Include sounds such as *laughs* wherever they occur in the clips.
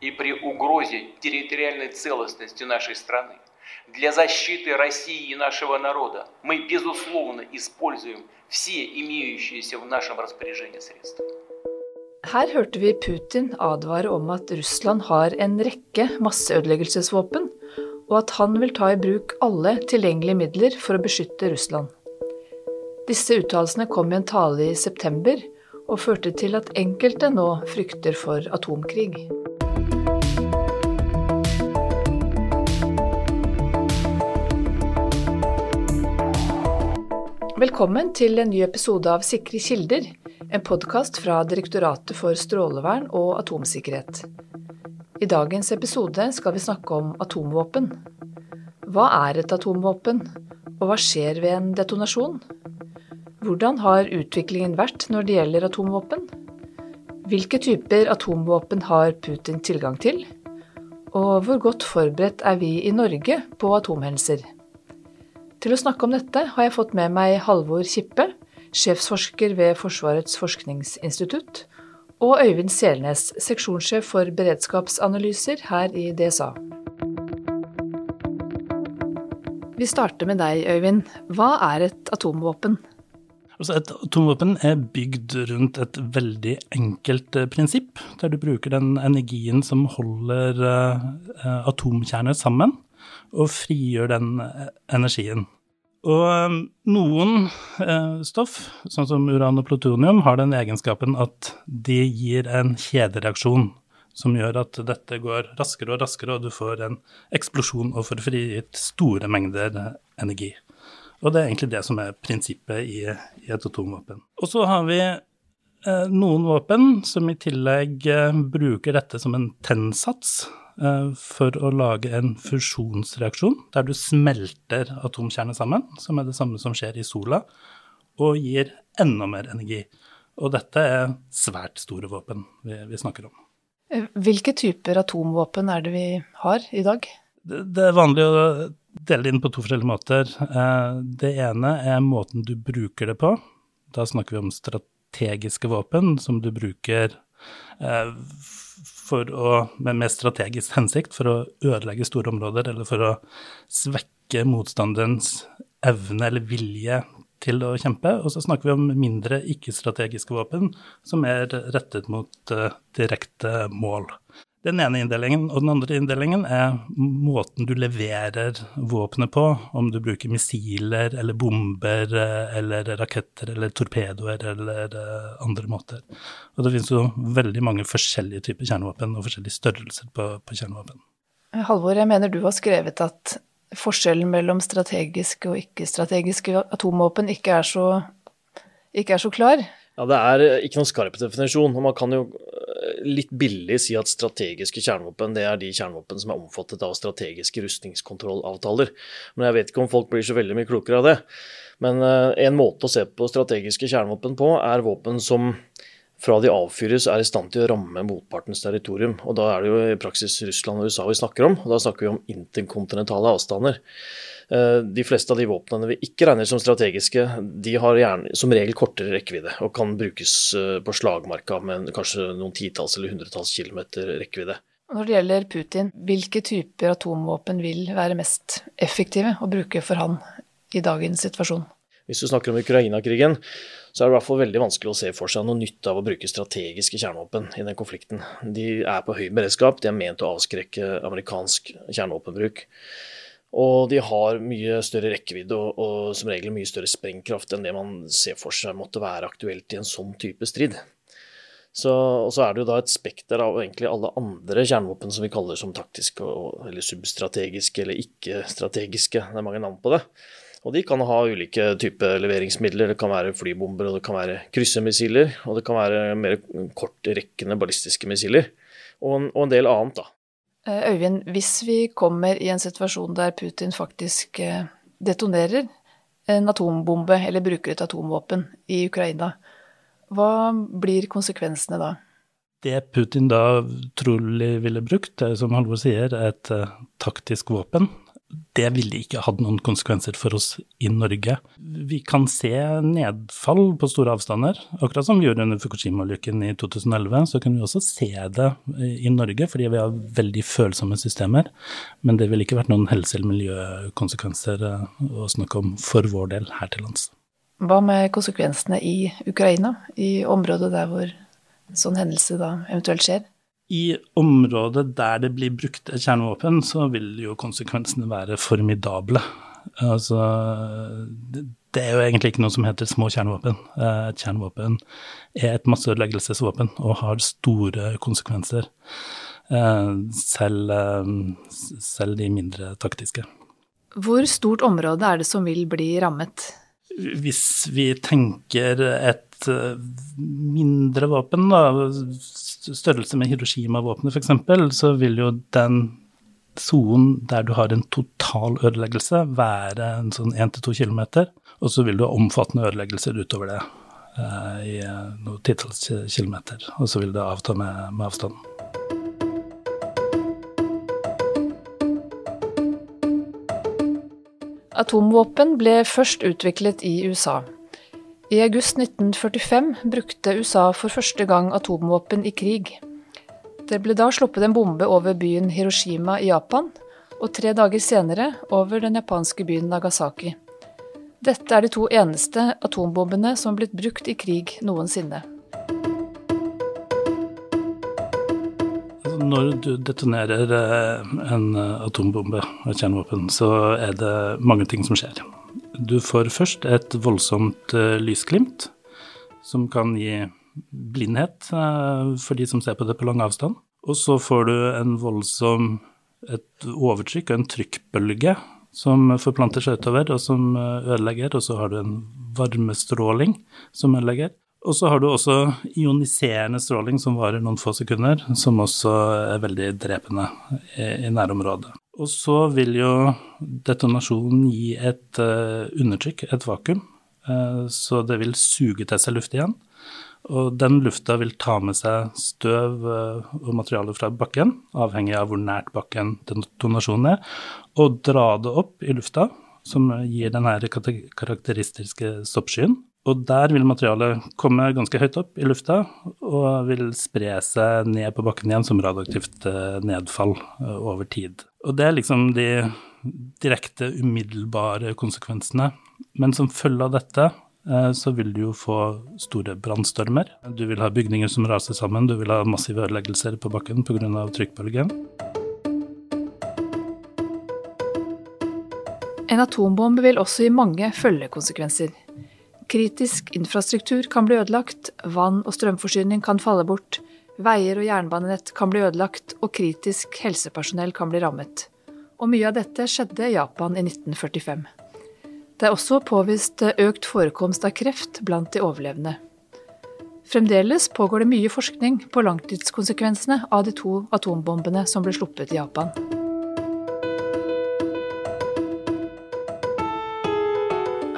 и при угрозе территориальной целостности нашей страны, для защиты России и нашего народа мы, безусловно, используем все имеющиеся в нашем распоряжении средства. Her hørte vi Putin advare om at Russland har en rekke masseødeleggelsesvåpen, og at han vil ta i bruk alle tilgjengelige midler for å beskytte Russland. Disse uttalelsene kom i en tale i september, og førte til at enkelte nå frykter for atomkrig. Velkommen til en ny episode av Sikre kilder, en podkast fra Direktoratet for strålevern og atomsikkerhet. I dagens episode skal vi snakke om atomvåpen. Hva er et atomvåpen, og hva skjer ved en detonasjon? Hvordan har utviklingen vært når det gjelder atomvåpen? Hvilke typer atomvåpen har Putin tilgang til? Og hvor godt forberedt er vi i Norge på atomhendelser? Til å snakke om dette har jeg fått med meg Halvor Kippe, sjefsforsker ved Forsvarets forskningsinstitutt, og Øyvind Selnes, seksjonssjef for beredskapsanalyser her i DSA. Vi starter med deg, Øyvind. Hva er et atomvåpen? Altså et atomvåpen er bygd rundt et veldig enkelt eh, prinsipp, der du bruker den energien som holder uh, atomkjerner sammen, og frigjør den energien. Og um, noen eh, stoff, sånn som uran og plutonium, har den egenskapen at de gir en kjedereaksjon som gjør at dette går raskere og raskere, og du får en eksplosjon og får frigitt store mengder energi. Og det er egentlig det som er prinsippet i, i et atomvåpen. Og så har vi eh, noen våpen som i tillegg eh, bruker dette som en tennsats, Eh, for å lage en fusjonsreaksjon der du smelter atomkjerner sammen, som er det samme som skjer i sola, og gir enda mer energi. Og dette er svært store våpen vi, vi snakker om. Eh, hvilke typer atomvåpen er det vi har i dag? Det, det er vanlig å dele inn på to forskjellige måter. Eh, det ene er måten du bruker det på. Da snakker vi om strategiske våpen som du bruker for å, med med strategisk hensikt for å ødelegge store områder, eller for å svekke motstanderens evne eller vilje til å kjempe. Og så snakker vi om mindre ikke-strategiske våpen som er rettet mot uh, direkte mål den ene inndelingen. Og den andre inndelingen er måten du leverer våpenet på. Om du bruker missiler eller bomber eh, eller raketter eller torpedoer eller eh, andre måter. Og det finnes jo veldig mange forskjellige typer kjernevåpen og forskjellige størrelser på, på kjernevåpen. Halvor, jeg mener du har skrevet at forskjellen mellom strategiske og ikke-strategiske atomvåpen ikke er så, ikke er så klar. Ja, Det er ikke noen skarp definisjon. og Man kan jo litt billig si at strategiske kjernevåpen det er de kjernevåpen som er omfattet av strategiske rustningskontrollavtaler. Men jeg vet ikke om folk blir så veldig mye klokere av det. Men eh, en måte å se på strategiske kjernevåpen på, er våpen som fra de avfyres er i stand til å ramme motpartens territorium. Og da er det jo i praksis Russland og USA vi snakker om, og da snakker vi om interkontinentale avstander. Eh, de fleste av de våpnene vi ikke regner som strategiske, de har gjerne, som regel kortere rekkevidde og kan brukes eh, på slagmarka med kanskje noen titalls eller hundretalls kilometer rekkevidde. Når det gjelder Putin, hvilke typer atomvåpen vil være mest effektive å bruke for han i dagens situasjon? Hvis du snakker om Ukraina-krigen, så er det i hvert fall veldig vanskelig å se for seg noe nytte av å bruke strategiske kjernevåpen i den konflikten. De er på høy beredskap, de er ment å avskrekke amerikansk kjernevåpenbruk. Og de har mye større rekkevidde og, og, som regel mye større sprengkraft enn det man ser for seg måtte være aktuelt i en sånn type strid. Så, og så er det jo da et spekter av egentlig alle andre kjernevåpen som vi kaller som taktiske, eller substrategiske eller ikke-strategiske. Det er mange navn på det. Og de kan ha ulike typer leveringsmidler. Det kan være flybomber, og det kan være kryssemissiler, og det kan være mer kortrekkende ballistiske missiler. Og, og en del annet, da. Eh, Øyvind, hvis vi kommer i en situasjon der Putin faktisk eh, detonerer en atombombe eller bruker et atomvåpen i Ukraina, hva blir konsekvensene da? Det Putin da trolig ville brukt, er som Halvor sier, er et taktisk våpen. Det ville ikke hatt noen konsekvenser for oss i Norge. Vi kan se nedfall på store avstander, akkurat som vi gjorde under Fukushima-ulykken i 2011. Så kan vi også se det i Norge, fordi vi har veldig følsomme systemer. Men det ville ikke vært noen helse- eller miljøkonsekvenser eh, å snakke om for vår del her til lands. Hva med konsekvensene i Ukraina, i området der hvor sånn hendelse da eventuelt skjer? I området der det blir brukt kjernevåpen, så vil jo konsekvensene være formidable. Altså, det er jo egentlig ikke noe som heter små kjernevåpen. Eh, et kjernevåpen er et masseødeleggelsesvåpen og har store konsekvenser. Eh, selv, eh, selv de mindre taktiske. Hvor stort område er det som vil bli rammet? Hvis vi tenker et mindre våpen, da, størrelse med Hiroshima-våpenet f.eks., så vil jo den sonen der du har en total ødeleggelse, være en sånn 1-2 km. Og så vil du ha omfattende ødeleggelser utover det eh, i eh, noen titalls kilometer. Og så vil det avta med, med avstanden. Atomvåpen ble først utviklet i USA. I august 1945 brukte USA for første gang atomvåpen i krig. Det ble da sluppet en bombe over byen Hiroshima i Japan, og tre dager senere over den japanske byen Nagasaki. Dette er de to eneste atombombene som er blitt brukt i krig noensinne. Når du detonerer eh, en atombombe, et kjernevåpen, så er det mange ting som skjer. Du får først et voldsomt uh, lysglimt, som kan gi blindhet for de som ser på det på lang avstand. Og så får du en voldsom et overtrykk og en trykkbølge som forplanter seg utover, og som eh, ødelegger. Og så har du en varmestråling som ødelegger. Og så har du også ioniserende stråling som varer noen få sekunder, som også er veldig drepende i, i nærområdet. Og så vil jo detonasjonen gi et uh, undertrykk, et vakuum, uh, så det vil suge til seg luft igjen. Og den lufta vil ta med seg støv uh, og materiale fra bakken, avhengig av hvor nært bakken detonasjonen er, og dra det opp i lufta, som gir den karakteristiske stoppskyen. Og der vil materialet komme ganske høyt opp i lufta og vil spre seg ned på bakken igjen som radioaktivt nedfall over tid. Og det er liksom de direkte, umiddelbare konsekvensene. Men som følge av dette eh, så vil du jo få store brannstormer. Du vil ha bygninger som raser sammen, du vil ha massive ødeleggelser på bakken pga. trykkbølgen. En atombombe vil også gi mange følgekonsekvenser. Kritisk infrastruktur kan bli ødelagt, vann- og strømforsyning kan falle bort, Veier og jernbanenett kan bli ødelagt, og kritisk helsepersonell kan bli rammet. Og mye av dette skjedde i Japan i 1945. Det er også påvist økt forekomst av kreft blant de overlevende. Fremdeles pågår det mye forskning på langtidskonsekvensene av de to atombombene som ble sluppet i Japan.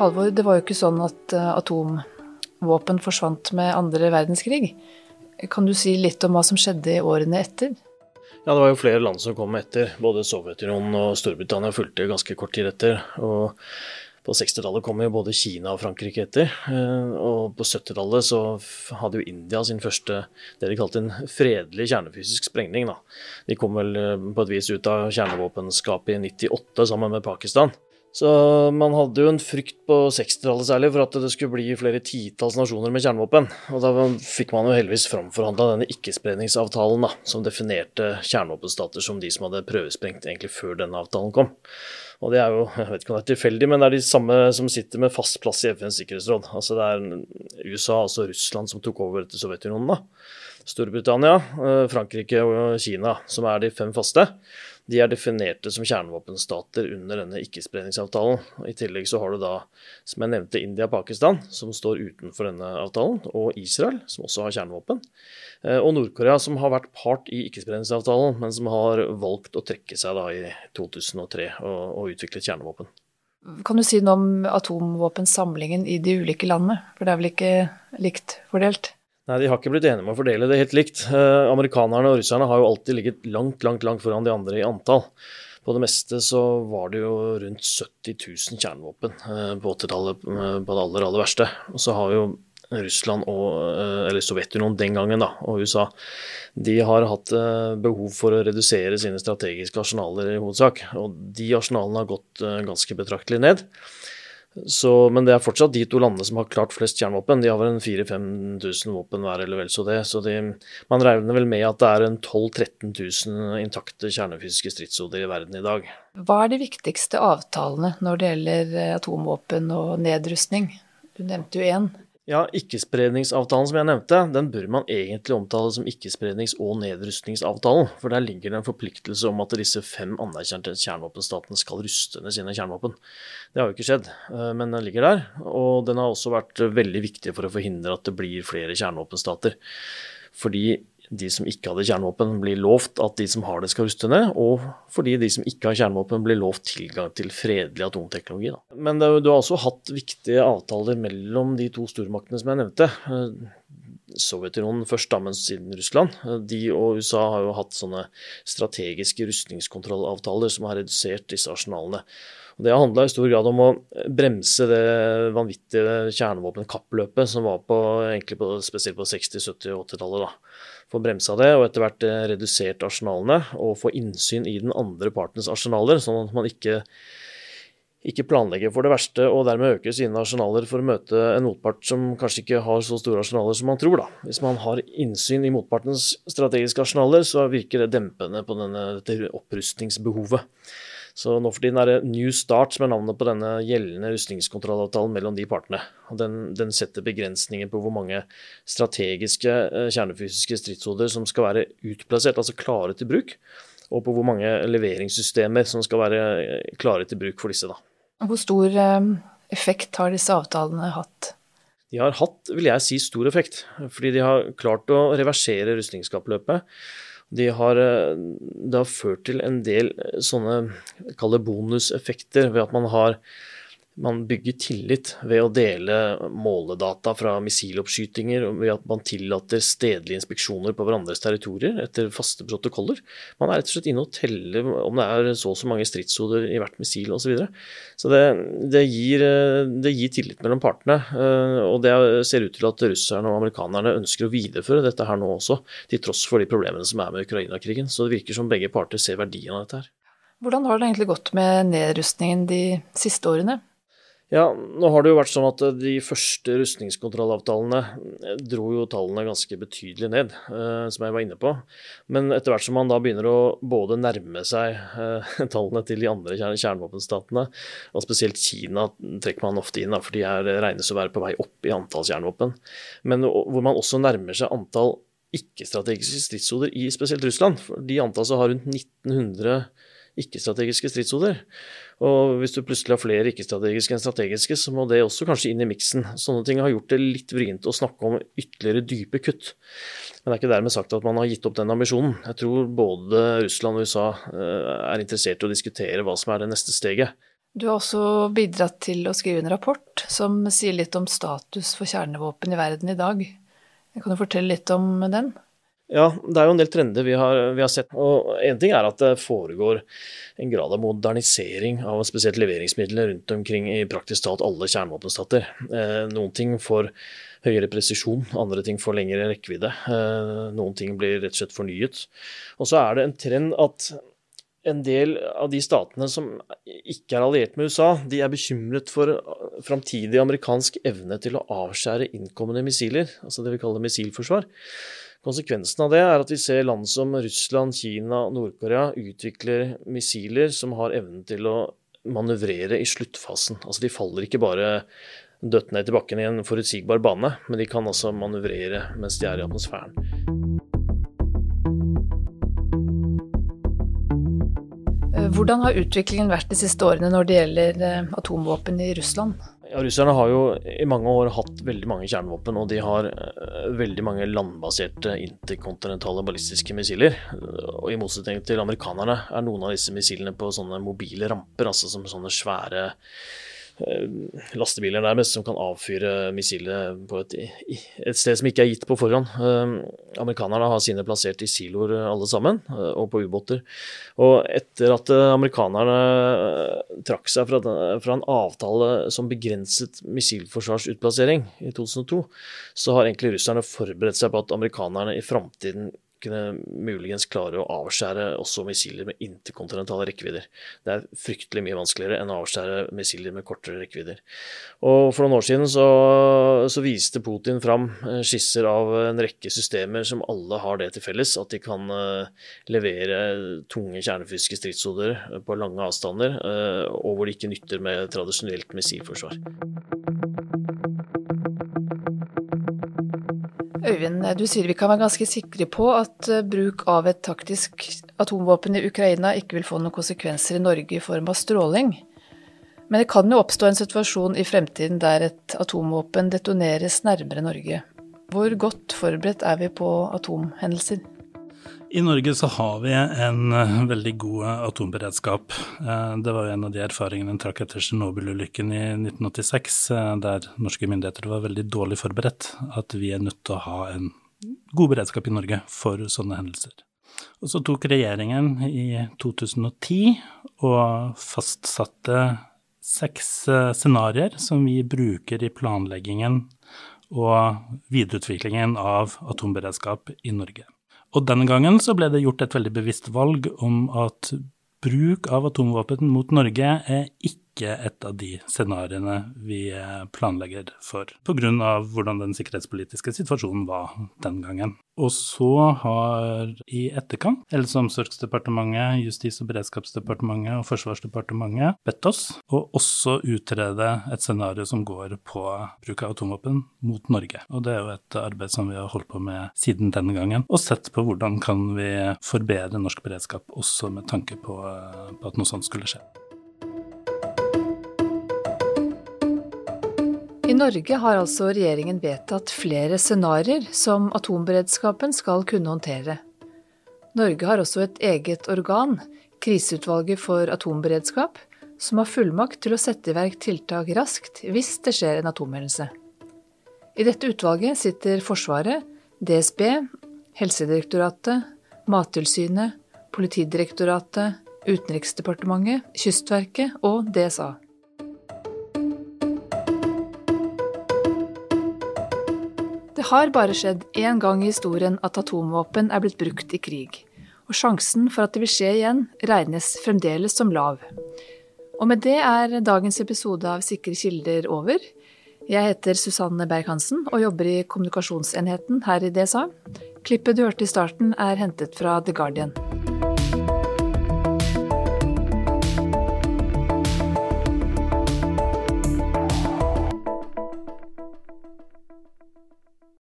Halvor, det var jo ikke sånn at eh, atomvåpen forsvant med andre verdenskrig. Kan du si litt om hva som skjedde i årene etter? Ja, Det var jo flere land som kom etter. Både Sovjetunionen og Storbritannia fulgte ganske kort tid etter. og på 60-tallet kom jo både Kina og Frankrike etter. Eh, og på 70-tallet så hadde jo India sin første det de kalte en fredelig kjernefysisk sprengning. Da. De kom vel eh, på et vis ut av kjernevåpenskapet i 98 sammen med Pakistan. Så man hadde jo en frykt på 60-tallet særlig for at det skulle bli flere titalls nasjoner med kjernevåpen. Og da fikk man jo heldigvis framforhandla denne ikkespredningsavtalen, da, som definerte kjernevåpenstater som de som hadde prøvesprengt egentlig før denne avtalen kom. Og det er jo, jeg vet ikke om det er tilfeldig, men det er de samme som sitter med fast plass i FNs sikkerhetsråd. Altså det er USA, altså Russland, som tok over etter Sovjetunionen, da. Storbritannia, eh, Frankrike og Kina, som er de fem faste. De er definerte som kjernevåpenstater under denne ikkespredningsavtalen. I tillegg så har du da, som jeg nevnte, India og Pakistan, som står utenfor denne avtalen, og Israel, som også har kjernevåpen. Eh, og Nord-Korea, som har vært part i ikkespredningsavtalen, men som har valgt å trekke seg da i 2003 og, og utviklet kjernevåpen. Kan du si noe om atomvåpensamlingen i de ulike landene? For det er vel ikke likt fordelt? Nei, de har ikke blitt enige om å fordele det helt likt. Eh, amerikanerne og russerne har jo alltid ligget langt, langt, langt foran de andre i antall. På det meste så var det jo rundt 70 000 kjernevåpen på 80-tallet på det aller, aller verste. Og så har jo Russland og eller Sovjetunionen den gangen da, og USA de har hatt behov for å redusere sine strategiske arsenaler i hovedsak. Og de arsenalene har gått ganske betraktelig ned. Så, men det er fortsatt de to landene som har klart flest kjernevåpen. De har vel 4000-5000 våpen hver, eller vel så det. Så de, man regner vel med at det er en 12 000-13 000 intakte kjernefysiske stridshoder i verden i dag. Hva er de viktigste avtalene når det gjelder eh, atomvåpen og nedrustning? Du nevnte jo én. Ja, Ikkespredningsavtalen som jeg nevnte, den bør man egentlig omtale som ikkesprednings- og nedrustningsavtalen. For der ligger det en forpliktelse om at disse fem anerkjente kjernevåpenstatene skal ruste ned sine kjernevåpen. Det har jo ikke skjedd, eh, men den ligger der. Og den har også vært veldig viktig for å forhindre at det blir flere kjernevåpenstater. Fordi de som ikke hadde kjernevåpen, blir lovt at de som har det, skal ruste ned. Og fordi de som ikke har kjernevåpen, blir lovt tilgang til fredelig atomteknologi. Da. Men det, du har også hatt viktige avtaler mellom de to stormaktene som jeg nevnte. Sovjetunionen først, da, men siden Russland. De og USA har jo hatt sånne strategiske rustningskontrollavtaler som har redusert disse arsenalene. Og det handla i stor grad om å bremse det vanvittige kjernevåpenkappløpet som var på, på, spesielt på 60-, 70- og 80-tallet få bremsa det og etter hvert eh, redusert arsenalene og få innsyn i den andre partens arsenaler, sånn at man ikke, ikke planlegger for det verste og dermed øker sine arsenaler for å møte en motpart som kanskje ikke har så store arsenaler som man tror. Da. Hvis man har innsyn i motpartens strategiske arsenaler, så virker det dempende på denne, dette opprustningsbehovet. Så nå for tiden er det New Start som er navnet på denne gjeldende rustningskontrollavtalen mellom de partene. Og den, den setter begrensninger på hvor mange strategiske eh, kjernefysiske stridshoder som skal være utplassert, altså klare til bruk, og på hvor mange leveringssystemer som skal være eh, klare til bruk for disse. Da. Hvor stor eh, effekt har disse avtalene hatt? De har hatt, vil jeg si, stor effekt. Fordi de har klart å reversere rustningskappløpet de har, eh, det har ført til en del eh, sånne kall bonuseffekter ved at man har man bygger tillit ved å dele måledata fra missiloppskytinger, ved at man tillater stedlige inspeksjoner på hverandres territorier etter faste protokoller. Man er rett og slett inne og teller om det er så og så mange stridshoder i hvert missil osv. Så, videre. så det, det, gir, det, gir, tillit mellom partene. Eh, og det ser ut til at russerne og amerikanerne ønsker å videreføre dette her nå også, til tross for de problemene som er med Ukraina-krigen. Så det virker som begge parter ser verdien av dette her. Hvordan har det egentlig gått med nedrustningen de siste årene? Ja, nå har det jo vært sånn at eh, de første rustningskontrollavtalene eh, dro jo tallene ganske betydelig ned, eh, som jeg var inne på. Men etter hvert som man da begynner å både nærme seg *laughs* tallene til de andre kjernevåpenstatene, og spesielt Kina trekker man ofte inn, for de er, regnes å være på vei opp i antall kjernevåpen, men hvor man også nærmer seg antall ikke-strategiske stridshoder i spesielt Russland. For de antas å ha rundt 1900 ikke-strategiske stridshoder. Og hvis du plutselig har flere ikke-strategiske enn strategiske, så må det også kanskje inn i miksen. Sånne ting har gjort det litt vrient å snakke om ytterligere dype kutt. Men det er ikke dermed sagt at man har gitt opp den ambisjonen. Jeg tror både Russland og USA eh, er interessert i å diskutere hva som er det neste steget. Du har også bidratt til å skrive en rapport som sier litt om status for kjernevåpen i verden i dag. Kan du fortelle litt om den? Ja, det er jo en del trender vi har, vi har sett. og Én ting er at det foregår en grad av modernisering av spesielt leveringsmidler rundt omkring i praktisk talt alle kjernevåpenstater. Eh, noen ting får høyere presisjon, andre ting får lengre rekkevidde. Eh, noen ting blir rett og slett fornyet. Og så er det en trend at en del av de statene som ikke er alliert med USA, de er bekymret for framtidig amerikansk evne til å avskjære innkommende missiler, altså det vi kaller missilforsvar. Konsekvensen av det er at vi ser land som Russland, Kina og Nord-Korea utvikler missiler som har evnen til å manøvrere i sluttfasen. Altså de faller ikke bare dødt ned til bakken i en forutsigbar bane, men de kan altså manøvrere mens de er i atmosfæren. Hvordan har utviklingen vært de siste årene når det gjelder eh, atomvåpen i Russland? Ja, Russerne har jo i mange år hatt veldig mange kjernevåpen, og de har uh, veldig mange landbaserte interkontinentale ballistiske missiler. Og i motsetning til amerikanerne er noen av disse missilene på sånne mobile ramper, altså som sånne svære Eh, lastebiler nærmest, som kan avfyre missilet på et, et, sted som ikke er gitt på forhånd. Eh, amerikanerne har sine plassert i siloer alle sammen, eh, og på ubåter. Og etter at amerikanerne trakk seg fra, fra en avtale som begrenset missilforsvarsutplassering i 2002, så har egentlig russerne forberedt seg på at amerikanerne i framtiden kunne muligens klare å avskjære også missiler med interkontinentale rekkevidder. Det er fryktelig mye vanskeligere enn å avskjære missiler med kortere rekkevidder. Og For noen år siden så, så viste Putin fram eh, skisser av en rekke systemer som alle har det til felles, at de kan uh, levere tunge kjernefysiske stridshoder på lange avstander, og hvor de ikke nytter med tradisjonelt missilforsvar. Øyvind, du sier vi kan være ganske sikre på at eh, bruk av et taktisk atomvåpen i Ukraina ikke vil få noen konsekvenser i Norge i form av stråling. Men det kan jo oppstå en situasjon i fremtiden der et atomvåpen detoneres nærmere Norge. Hvor godt forberedt er vi på atomhendelser? I Norge så har vi en eh, veldig god atomberedskap. Eh, det var jo en av de erfaringene en trakk etter Tsjernobyl-ulykken i 1986, eh, der norske myndigheter var veldig dårlig forberedt. At vi er nødt til å ha en god beredskap i Norge for sånne hendelser. Og så tok regjeringen i 2010 og fastsatte seks scenarioer som vi bruker i planleggingen og videreutviklingen av atomberedskap i Norge. Og denne gangen så ble det gjort et veldig bevisst valg om at bruk av atomvåpen mot Norge er ikke ikke et av de scenarioene vi eh, planlegger for, pga. hvordan den sikkerhetspolitiske situasjonen var den gangen. Og så har i etterkant Helse- og omsorgsdepartementet, Justis- og beredskapsdepartementet og Forsvarsdepartementet bedt oss å også utrede et scenario som går på bruk av atomvåpen mot Norge. Og det er jo et arbeid som vi har holdt på med siden denne gangen, og sett på hvordan kan vi forbedre norsk beredskap også med tanke på, eh, på at noe sånt skulle skje. Norge har altså regjeringen vedtatt flere scenarioer som atomberedskapen skal kunne håndtere. Norge har også et eget organ, Kriseutvalget for atomberedskap, som har fullmakt til å sette i verk tiltak raskt hvis det skjer en atomhendelse. I dette utvalget sitter Forsvaret, DSB, Helsedirektoratet, Mattilsynet, Politidirektoratet, Utenriksdepartementet, Kystverket og DSA. Det har bare skjedd én gang i historien at atomvåpen er blitt brukt i krig. Og sjansen for at det vil skje igjen, regnes fremdeles som lav. Og med det er dagens episode av Sikre kilder over. Jeg heter Susanne Berg-Hansen og jobber i kommunikasjonsenheten her i DSA. Klippet du hørte i starten er hentet fra The Guardian.